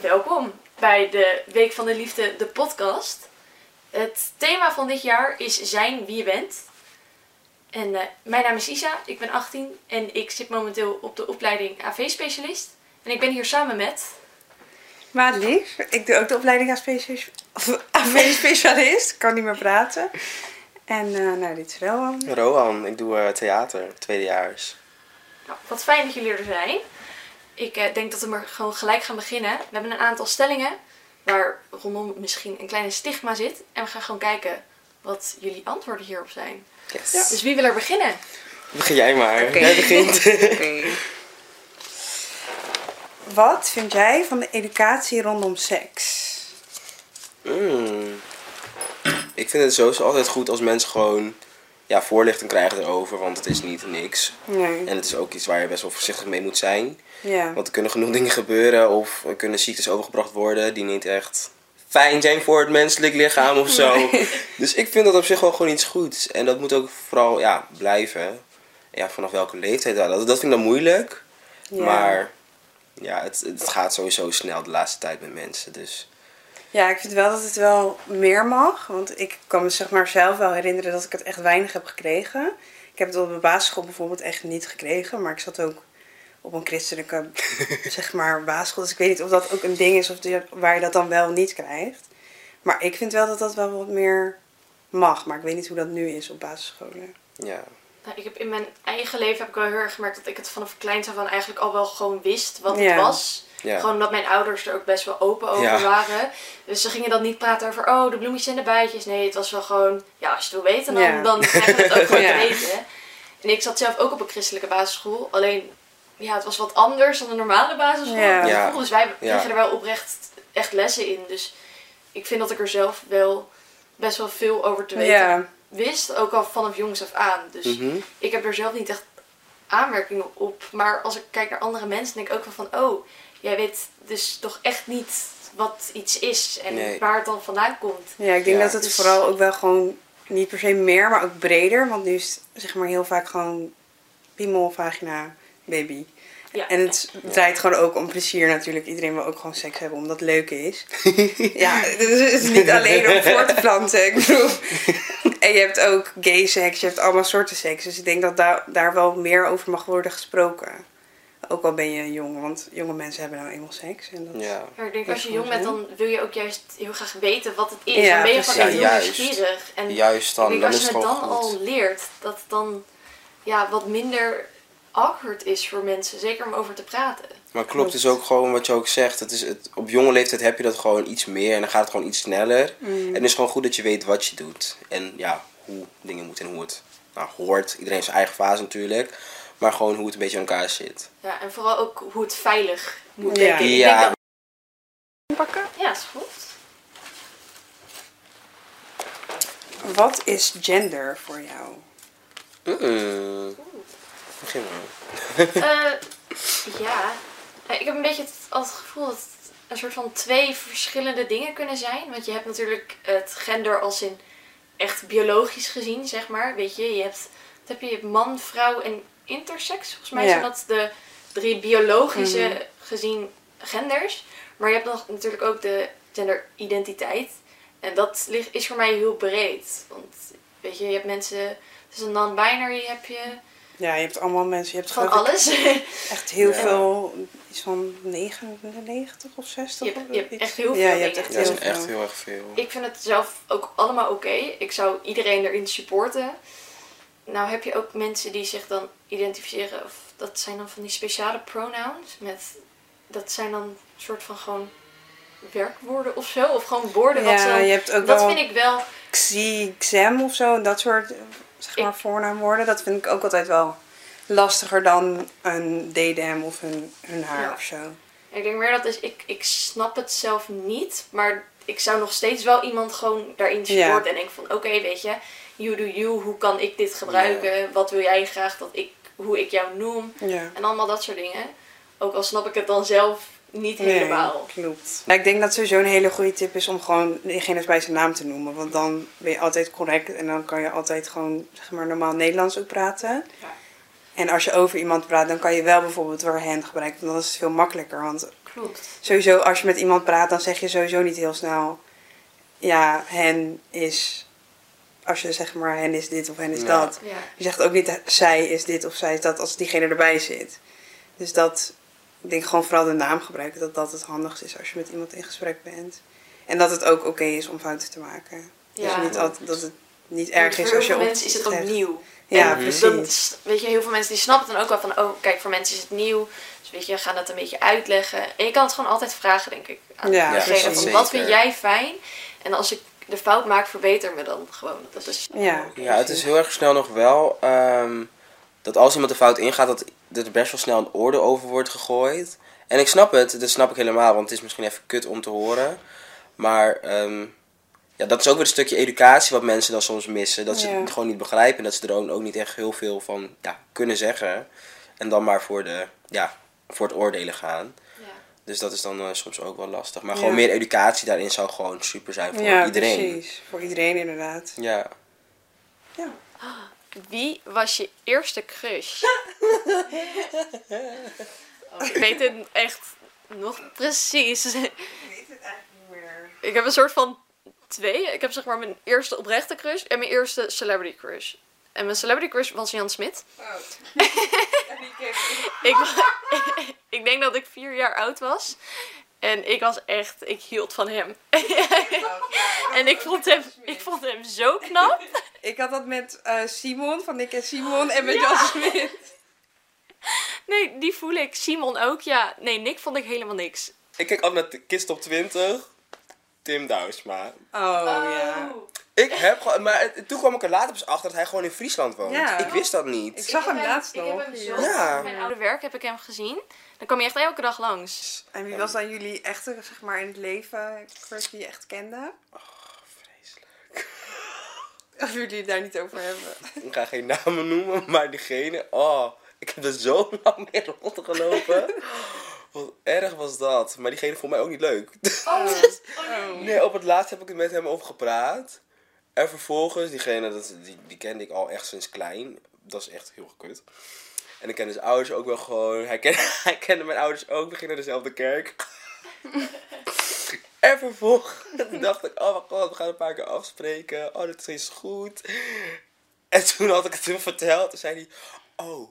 Welkom bij de Week van de Liefde, de podcast. Het thema van dit jaar is zijn wie je bent. En eh, mijn naam is Isa, ik ben 18 en ik zit momenteel op de opleiding AV-specialist. En ik ben hier samen met... Maatlief, ik doe ook de opleiding AV-specialist. Ik kan niet meer praten. En uh, nou, dit is Rohan. Rohan, ik doe uh, theater, tweedejaars. Nou, wat fijn dat jullie er zijn. Ik uh, denk dat we maar gewoon gelijk gaan beginnen. We hebben een aantal stellingen waar rondom misschien een kleine stigma zit. En we gaan gewoon kijken wat jullie antwoorden hierop zijn. Yes. Ja. Dus wie wil er beginnen? Begin jij maar. Okay. Jij begint. okay. Wat vind jij van de educatie rondom seks? Mm. Ik vind het sowieso altijd goed als mensen gewoon ja, voorlichting krijgen erover, want het is niet niks. Nee. En het is ook iets waar je best wel voorzichtig mee moet zijn. Ja. Want er kunnen genoeg dingen gebeuren of er kunnen ziektes overgebracht worden die niet echt fijn zijn voor het menselijk lichaam of zo. Nee. Dus ik vind dat op zich wel gewoon iets goeds. En dat moet ook vooral ja, blijven. Ja, vanaf welke leeftijd. Dat, dat vind ik dan moeilijk. Ja. Maar ja, het, het gaat sowieso snel de laatste tijd met mensen. Dus Ja, ik vind wel dat het wel meer mag. Want ik kan me zeg maar zelf wel herinneren dat ik het echt weinig heb gekregen. Ik heb het op de basisschool bijvoorbeeld echt niet gekregen. Maar ik zat ook op een christelijke zeg maar, basisschool. Dus ik weet niet of dat ook een ding is of die, waar je dat dan wel niet krijgt. Maar ik vind wel dat dat wel wat meer mag. Maar ik weet niet hoe dat nu is op basisscholen. ja. Nou, ik heb in mijn eigen leven heb ik wel heel erg gemerkt dat ik het vanaf kleins af aan eigenlijk al wel gewoon wist wat Ja. het was. Ja. Gewoon omdat mijn ouders er ook best wel open over Ja. waren. Dus ze gingen dan niet praten over, oh, de bloemetjes en de bijtjes. Nee, het was wel gewoon, ja, als je het wil weten, dan, Ja. dan krijg je het ook gewoon te weten. En ik zat zelf ook op een christelijke basisschool. Alleen, ja, het was wat anders dan een normale basisschool. Dus wij kregen er wel oprecht echt lessen in. Dus ik vind dat ik er zelf wel best wel veel over te weten wist. Ook al vanaf jongs af aan. Dus Mhm. ik heb er zelf niet echt aanmerkingen op. Maar als ik kijk naar andere mensen, denk ik ook wel van... Oh, jij weet dus toch echt niet wat iets is. En Nee. waar het dan vandaan komt. ja ik denk Ja. dat het Dus- vooral ook wel gewoon niet per se meer, maar ook breder. Want nu is het zeg maar heel vaak gewoon piemel, vagina, baby. Ja, En het draait gewoon ook om plezier natuurlijk. Iedereen wil ook gewoon seks hebben omdat het leuk is. ja, dus het is niet alleen om voor te planten. Ik bedoel. En je hebt ook gay seks, je hebt allemaal soorten seks. Dus ik denk dat daar, daar wel meer over mag worden gesproken. Ook al ben je jong, want jonge mensen hebben nou eenmaal seks. En dat... Ja. Maar ik denk als je jong bent, dan wil je ook juist heel graag weten wat het is. Ja, dan ben je precies. gewoon echt Ja, heel juist. nieuwsgierig. En Juist ik dan, denk dan als is je het dan goed. al leert, dat het dan ja, wat minder awkward is voor mensen. Zeker om over te praten. Maar klopt, het is ook gewoon wat je ook zegt. Het is het, op jonge leeftijd heb je dat gewoon iets meer en dan gaat het gewoon iets sneller. Mm. En het is gewoon goed dat je weet wat je doet. En ja, hoe dingen moeten en hoe het nou, hoort. Iedereen heeft zijn eigen fase natuurlijk. Maar gewoon hoe het een beetje in elkaar zit. Ja, en vooral ook hoe het veilig moet Ja. ik. Ik Ja. denk dat... Pakken. Ja, is goed. Wat is gender voor jou? Mm. Begin maar. Eh, ja, Eh, ik heb een beetje het, al het gevoel dat het een soort van twee verschillende dingen kunnen zijn. Want je hebt natuurlijk het gender als in echt biologisch gezien, zeg maar. Weet je, je hebt, heb je, je hebt man, vrouw en intersex. Volgens mij Ja. zijn dat de drie biologische Mhm. gezien genders. Maar je hebt nog natuurlijk ook de genderidentiteit. En dat ligt, is voor mij heel breed. Want weet je, je hebt mensen, dus een non-binary heb je, Ja, je hebt allemaal mensen. Je hebt van ik alles. echt heel Ja. veel. Iets van 99 of 60. Je hebt- je echt heel Ja, veel je hebt echt Ja, is heel erg veel. Ik vind het zelf ook allemaal oké. Ik zou iedereen erin supporten. Nou heb je ook mensen die zich dan identificeren. Of dat zijn dan van die speciale pronouns. Met, dat zijn dan een soort van gewoon werkwoorden of zo. Of gewoon woorden wat Ja, zo. je hebt ook Dat wel vind ik wel. xi, xem of zo. Dat soort zeg maar, Ik- voornaamwoorden. Dat vind ik ook altijd wel lastiger dan een dedem of een, hun haar Ja. of zo. Ik denk meer dat is. Ik, ik snap het zelf niet. Maar ik zou nog steeds wel iemand gewoon daarin Ja. supporten. En denk van oké, weet je. You do you. Hoe kan ik dit gebruiken? Wat wil jij graag dat ik. Hoe ik jou noem? Ja. En allemaal dat soort dingen. Ook al snap ik het dan zelf niet Nee, helemaal. klopt. Nou, ik denk dat sowieso een hele goede tip is om gewoon diegene bij zijn naam te noemen. Want dan ben je altijd correct en dan kan je altijd gewoon zeg maar, normaal Nederlands ook praten. Ja. En als je over iemand praat, dan kan je wel bijvoorbeeld door hen gebruiken. Want dan is het veel makkelijker. Want klopt. Sowieso, als je met iemand praat, dan zeg je sowieso niet heel snel... Ja, hen is... Als je zeg maar, hen is dit of hen is Ja. dat. Ja. Je zegt ook niet, zij is dit of zij is dat, als diegene erbij zit. Dus dat, ik denk gewoon vooral de naam gebruiken, dat dat het handigst is als je met iemand in gesprek bent. En dat het ook oké is om fouten te maken. Ja. dus niet altijd, dat het niet Want erg is voor als je op mensen is het ook nieuw. Ja, En precies. weet je, heel veel mensen die snappen dan ook wel van, oh, kijk, voor mensen is het nieuw. Dus weet je, we gaan dat een beetje uitleggen. En je kan het gewoon altijd vragen, denk ik, aan Ja, degene precies. van, wat vind jij fijn? En als ik de fout maak, verbeter me dan gewoon. Dat is, Ja, Ja, het is heel erg snel nog wel ehm, dat als iemand de fout ingaat, dat, dat er best wel snel een oordeel over wordt gegooid. En ik snap het, dat snap ik helemaal, want het is misschien even kut om te horen. Maar ehm, ja, dat is ook weer een stukje educatie wat mensen dan soms missen. Dat ze Ja. het gewoon niet begrijpen en dat ze er ook, ook niet echt heel veel van ja, kunnen zeggen. En dan maar voor, de, ja, voor het oordelen gaan. Dus dat is dan eh, soms ook wel lastig. Maar Ja. gewoon meer educatie daarin zou gewoon super zijn voor ja iedereen. precies. Voor iedereen inderdaad. Ja. Ja. Wie was je eerste crush? Oh, ik weet het echt nog precies. Ik weet het eigenlijk niet meer. Ik heb een soort van twee. Ik heb zeg maar mijn eerste oprechte crush en mijn eerste celebrity crush. En mijn celebrity crush was Jan Smit. Oh. Ik denk dat ik vier jaar oud was. En ik was echt, ik hield van hem. En ik vond hem, ik vond hem zo knap. Ik had dat met eh, Simon, van Nick en Simon, en met Jan Smit. Nee, die voel ik. Simon ook, ja. Nee, Nick vond ik helemaal niks. Ik kijk altijd naar Kist op 20. Tim Douwsma. Oh, ja. Ik heb gewoon, maar het- toen kwam ik er later pas achter dat hij gewoon in Friesland woont. Ja. Ik wist dat Ik niet. zag hem laatst ik nog. heb hem zo Ja. Mijn oude werk heb ik hem gezien. Dan kwam hij echt elke dag langs. En wie was dan jullie echte, zeg maar, in het leven crush die je echt kende? Vreselijk. Of jullie het daar niet over hebben. Ik ga geen namen noemen, maar diegene, oh, ik heb er zo lang mee rondgelopen. Wat erg was dat. Maar diegene vond mij ook niet leuk. Oh, Nee, op het laatst heb ik het met hem over gepraat. En vervolgens, diegene, dat, die, die kende ik al echt sinds klein. Dat is echt heel kut. En ik kende zijn ouders ook wel gewoon. Hij kende, hij kende mijn ouders ook. We gingen naar dezelfde kerk. en vervolgens dacht ik, oh mijn god, we gaan een paar keer afspreken. Oh, dit is goed. En toen had ik het hem verteld. Toen zei hij, oh,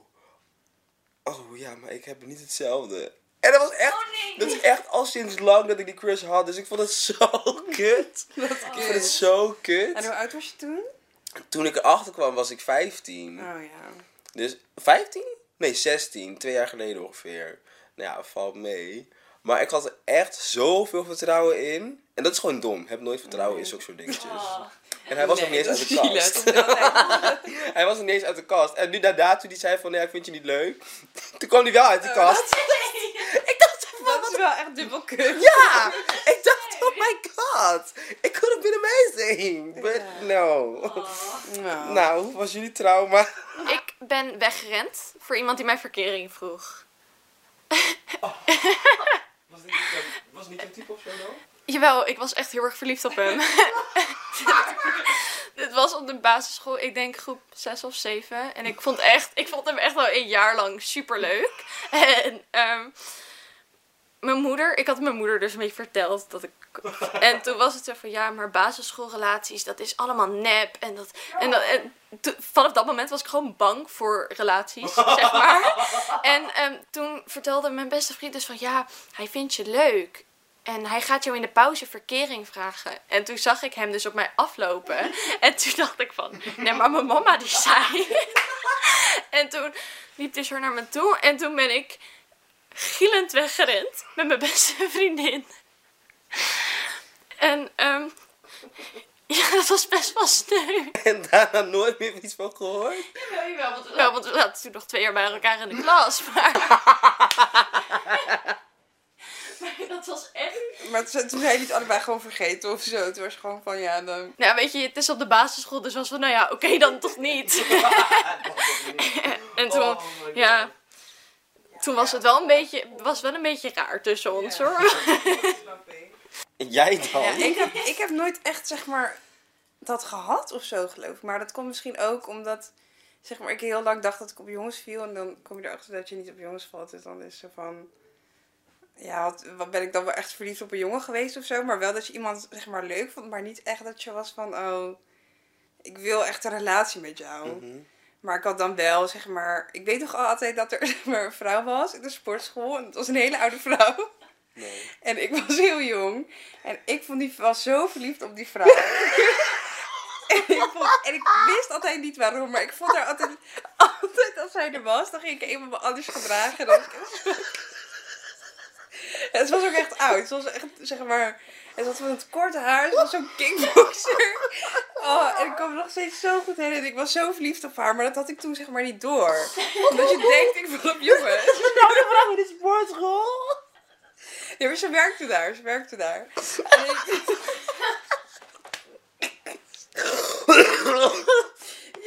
oh ja, maar ik heb niet hetzelfde. En dat was echt, Oh, nee. dat is echt al sinds lang dat ik die crush had. Dus ik vond het zo kut. Ik vond het zo En kut. hoe oud was je toen? Toen ik erachter kwam was ik 15. Oh ja. Dus 15? Nee, 16. Twee jaar geleden ongeveer. Nou ja, valt mee. Maar ik had er echt zoveel vertrouwen in. En dat is gewoon dom. Heb nooit vertrouwen in zulke soort dingetjes. Oh. En hij was nog niet eens uit de kast. hij was nog niet eens uit de kast. En nu daarna, toen hij zei van, nee, ik vind je niet leuk. Toen kwam hij wel uit de kast. ik dacht van, Dat is wel echt dubbel kut. ja! Ik dacht, oh my god. It could have been amazing. But no. Nou. Nou, hoe was jullie trauma? Ik ben weggerend voor iemand die mij verkering vroeg. Was het niet, was niet een type of zo dan? Jawel, ik was echt heel erg verliefd op hem. Dit was op de basisschool, ik denk groep 6 of 7. En ik vond, echt, ik vond hem echt wel een jaar lang super leuk. En ehm, mijn moeder, ik had mijn moeder dus een beetje verteld dat ik. En toen was het zo van ja, maar basisschoolrelaties, dat is allemaal nep. En, dat, en, dat, en vanaf dat moment was ik gewoon bang voor relaties, zeg maar. En ehm, toen vertelde mijn beste vriend dus van ja, hij vindt je leuk. En hij gaat jou in de pauze verkering vragen. En toen zag ik hem dus op mij aflopen. En toen dacht ik van, nee, maar mijn mama die zei. En toen liep hij zo naar me toe. En toen ben ik gillend weggerend met mijn beste vriendin. En ehm ja, dat was best wel sneu. En daarna nooit meer iets van gehoord? Wel, want we zaten toen nog twee jaar bij elkaar in de klas. Maar, maar dat was echt Maar toen toen zijn jullie het allebei gewoon vergeten of zo. Het was gewoon van ja, dan... Ja, weet je, het is op de basisschool, dus was van, nou ja, oké, dan toch niet. en toen, ja, toen was het wel een beetje, was wel een beetje raar tussen ons, hoor. Jij dan? Ja, ik, heb, ik heb nooit echt, zeg maar, dat gehad of zo, geloof ik. Maar dat komt misschien ook omdat, zeg maar, ik heel lang dacht dat ik op jongens viel. En dan kom je erachter dat je niet op jongens valt. Dus dan is zo van... Ja, wat, wat ben ik dan wel echt verliefd op een jongen geweest of zo. Maar wel dat je iemand zeg maar leuk vond. Maar niet echt dat je was van, oh, ik wil echt een relatie met jou. Mhm. Maar ik had dan wel, zeg maar... Ik weet toch altijd dat er zeg maar, een vrouw was in de sportschool. En het was een hele oude vrouw. Nee. En ik was heel jong. En ik vond die, was zo verliefd op die vrouw. en, ik vond, en ik wist altijd niet waarom. Maar ik vond haar altijd... Altijd als zij er was, dan ging ik even me anders gedragen. En dan was ik En het was ook echt oud. Het was echt, zeg maar... Het had van het korte haar. Het was zo'n kickboxer. Oh, en ik kwam nog steeds zo goed heen. En ik was zo verliefd op haar. Maar dat had ik toen zeg maar niet door. Omdat je denkt, ik wil op jongens. vrouw in de sportschool. Ja, maar ze werkte daar. Ze werkte daar. En ik-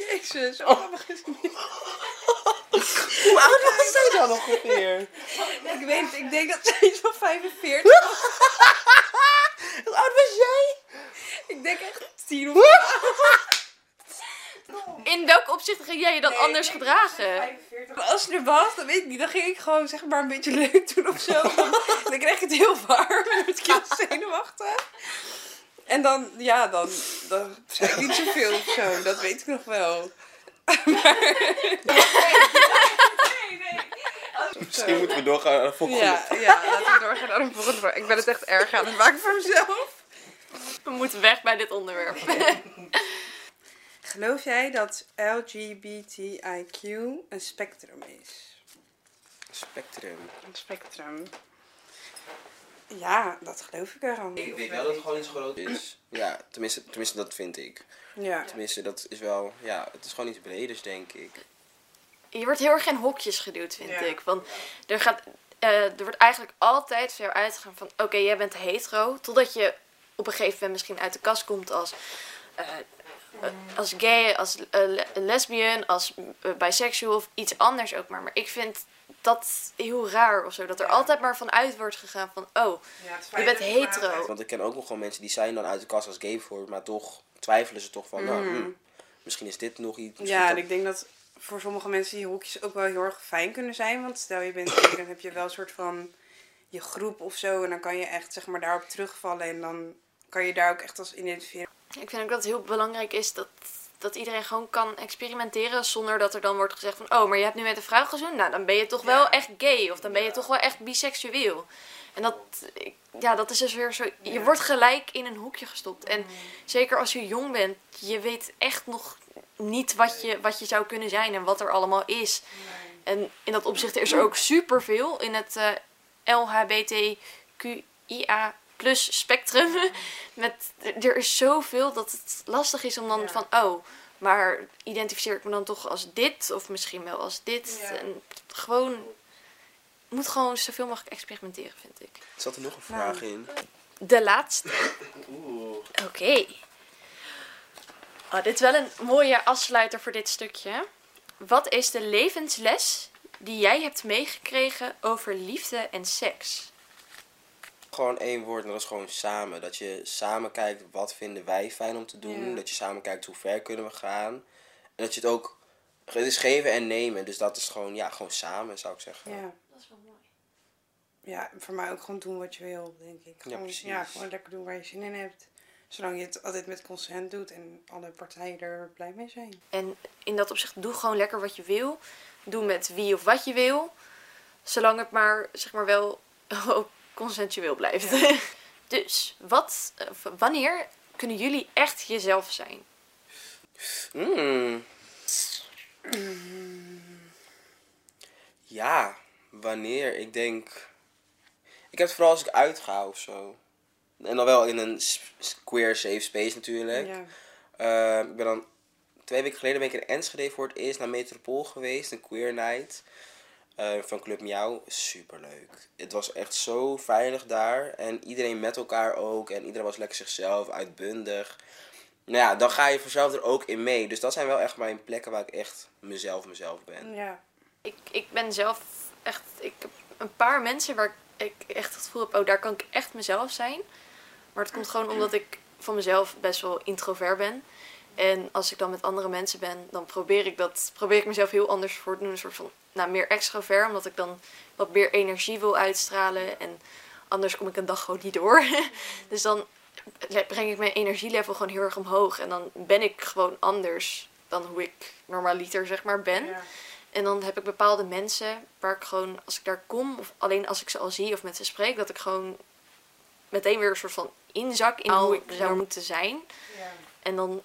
Jezus, zo grappig is niet. Hoe oud was zij dan nog ongeveer? Ik weet het, ik denk dat zij iets van 45 was. Hoe oud was jij? Ik denk echt 10 of In welk opzicht ging jij je dan Nee, anders ik denk gedragen? 45. Maar als ze er was, dan weet ik niet. Dan ging ik gewoon zeg maar een beetje leuk doen of zo. Dan, dan kreeg ik het heel warm en werd ik heel zenuwachtig. En dan, ja, dan, dan zei ik niet zoveel of zo. Dat weet ik nog wel. Misschien moeten we doorgaan naar de volgende. Ja, ja, laten we doorgaan naar een volgende vraag. Ik ben het echt erg aan het maken voor mezelf. We moeten weg bij dit onderwerp. Geloof jij dat LGBTIQ een spectrum is? Spectrum. Een spectrum. Ja, dat geloof ik eraan. Ik weet wel dat het gewoon iets groot is. Ja, tenminste, tenminste dat vind ik. Ja. Tenminste, dat is wel, ja, het is gewoon iets breders, denk ik. Je wordt heel erg in hokjes geduwd, vind Ja. ik. Want er, gaat, eh, er wordt eigenlijk altijd van jou uitgegaan van... Oké, jij bent hetero. Totdat je op een gegeven moment misschien uit de kast komt als... eh, eh, als gay, als eh, le- lesbian, als uh, biseksual of iets anders ook maar. Maar ik vind dat heel raar of zo. Dat er Ja. altijd maar vanuit wordt gegaan van... Oh, je bent hetero. Want ik ken ook nog gewoon mensen die zijn dan uit de kast als gay voor, maar toch twijfelen ze toch van, nou, Mhm. hm, misschien is dit nog iets. Ja, en ik denk dat voor sommige mensen die hokjes ook wel heel erg fijn kunnen zijn. Want stel je bent gay, dan heb je wel een soort van je groep of zo. En dan kan je echt zeg maar daarop terugvallen. En dan kan je daar ook echt als identificeren. Ik vind ook dat het heel belangrijk is dat, dat iedereen gewoon kan experimenteren zonder dat er dan wordt gezegd van oh, maar je hebt nu met een vrouw gezoend, nou dan ben je toch wel echt gay of dan ben je toch wel echt biseksueel. En dat, ja, dat is dus weer zo. Je Ja. wordt gelijk in een hoekje gestopt. En zeker als je jong bent, je weet echt nog niet wat je, wat je zou kunnen zijn en wat er allemaal is. En in dat opzicht is er ook superveel in het eh, LHBTQIA plus spectrum. Met, er is zoveel dat het lastig is om dan Ja. van, oh, maar identificeer ik me dan toch als dit of misschien wel als dit. Ja. En gewoon, moet gewoon zoveel mogelijk experimenteren, vind ik. Zat er nog een Nou. vraag in? De laatste. Oeh. Oké. Oh, dit is wel een mooie afsluiter voor dit stukje. Wat is de levensles die jij hebt meegekregen over liefde en seks? Gewoon één woord en dat is gewoon samen. Dat je samen kijkt wat vinden wij fijn om te doen. Ja. Dat je samen kijkt hoe ver kunnen we gaan. En dat je het ook... Het is geven en nemen. Dus dat is gewoon, ja, gewoon samen zou ik zeggen. Ja. Dat is wel mooi. ja, voor mij ook gewoon doen wat je wil, denk ik. Gewoon, precies. ja, gewoon lekker doen waar je zin in hebt. Zolang je het altijd met consent doet en alle partijen er blij mee zijn. En in dat opzicht, doe gewoon lekker wat je wil. Doe met wie of wat je wil. Zolang het maar, zeg maar wel, ook consensueel blijft. dus, wat, eh, wanneer kunnen jullie echt jezelf zijn? Mm. Ja, wanneer? Ik denk. Ik heb het vooral als ik uitga of zo. En dan wel in een queer safe space natuurlijk. Ja. Eh, ik ben dan twee weken geleden ben ik in Enschede voor het eerst naar Metropool geweest, een queer night. Eh, van Club Miauw. Superleuk. Het was echt zo veilig daar. En iedereen met elkaar ook. En iedereen was lekker zichzelf, uitbundig. Nou ja, dan ga je vanzelf er ook in mee. Dus dat zijn wel echt mijn plekken waar ik echt mezelf mezelf ben. Ja. Ik, ik ben zelf echt. Ik heb een paar mensen waar ik echt het gevoel heb, oh, daar kan ik echt mezelf zijn. Maar het komt gewoon omdat ik van mezelf best wel introvert ben. En als ik dan met andere mensen ben, dan probeer ik dat, probeer ik mezelf heel anders voor te doen. Een soort van nou, meer extrovert, omdat ik dan wat meer energie wil uitstralen. En anders kom ik een dag gewoon niet door. dus dan breng ik mijn energielevel gewoon heel erg omhoog. En dan ben ik gewoon anders dan hoe ik normaliter zeg maar ben. Ja. En dan heb ik bepaalde mensen waar ik gewoon, als ik daar kom, of alleen als ik ze al zie of met ze spreek, dat ik gewoon meteen weer een soort van inzak in hoe ik zou moeten zijn. Ja. En dan,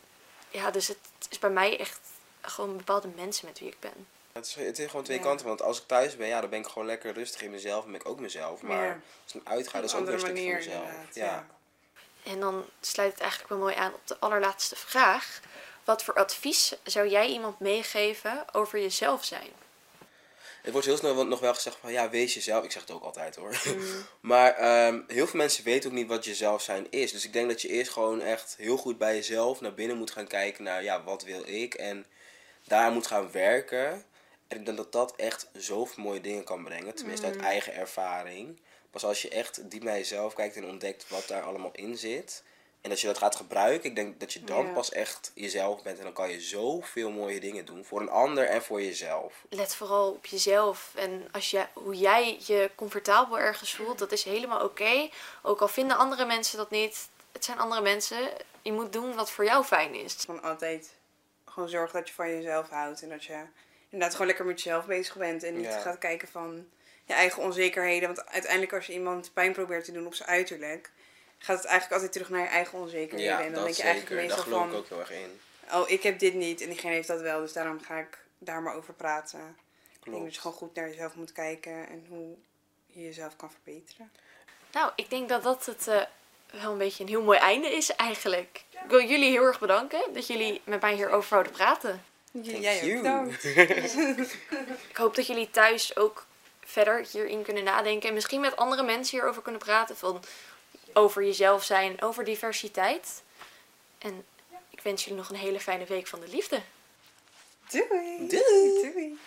ja, dus het is bij mij echt gewoon bepaalde mensen met wie ik ben. Het is, het is gewoon twee Ja. kanten. Want als ik thuis ben, ja, dan ben ik gewoon lekker rustig in mezelf. En ben ik ook mezelf. Maar Ja. als ik uitga, dat is ook weer een van manier mezelf. Ja. En dan sluit het eigenlijk wel mooi aan op de allerlaatste vraag. Wat voor advies zou jij iemand meegeven over jezelf zijn? Het wordt heel snel nog wel gezegd van ja, wees jezelf. Ik zeg het ook altijd hoor. maar ehm, heel veel mensen weten ook niet wat jezelf zijn is. Dus ik denk dat je eerst gewoon echt heel goed bij jezelf naar binnen moet gaan kijken naar ja, wat wil ik. En daar moet gaan werken. En ik denk dat dat echt zoveel mooie dingen kan brengen. Tenminste uit eigen ervaring. Pas als je echt diep naar jezelf kijkt en ontdekt wat daar allemaal in zit. En als je dat gaat gebruiken, ik denk dat je dan Ja. pas echt jezelf bent. En dan kan je zoveel mooie dingen doen. Voor een ander en voor jezelf. Let vooral op jezelf. En als je, hoe jij je comfortabel ergens voelt, dat is helemaal oké. Ook al vinden andere mensen dat niet. Het zijn andere mensen. Je moet doen wat voor jou fijn is. Van altijd gewoon zorgen dat je van jezelf houdt. En dat je inderdaad gewoon lekker met jezelf bezig bent. En niet Ja. gaat kijken van je eigen onzekerheden. Want uiteindelijk als je iemand pijn probeert te doen op zijn uiterlijk... gaat het eigenlijk altijd terug naar je eigen onzekerheden. Ja, en dan dat denk je zeker. eigenlijk Daar meestal ik van... ook heel erg in. Oh, ik heb dit niet en diegene heeft dat wel. Dus daarom ga ik daar maar over praten. Ik denk dat je gewoon goed naar jezelf moet kijken. En hoe je jezelf kan verbeteren. Nou, ik denk dat dat het eh, wel een beetje een heel mooi einde is eigenlijk. Ik wil jullie heel erg bedanken dat jullie met mij hierover wouden praten. Thank Jij ook bedankt. Ik hoop dat jullie thuis ook verder hierin kunnen nadenken. En misschien met andere mensen hierover kunnen praten. Van over jezelf zijn, over diversiteit. En ik wens jullie nog een hele fijne week van de liefde. Doei. Doei. Doei.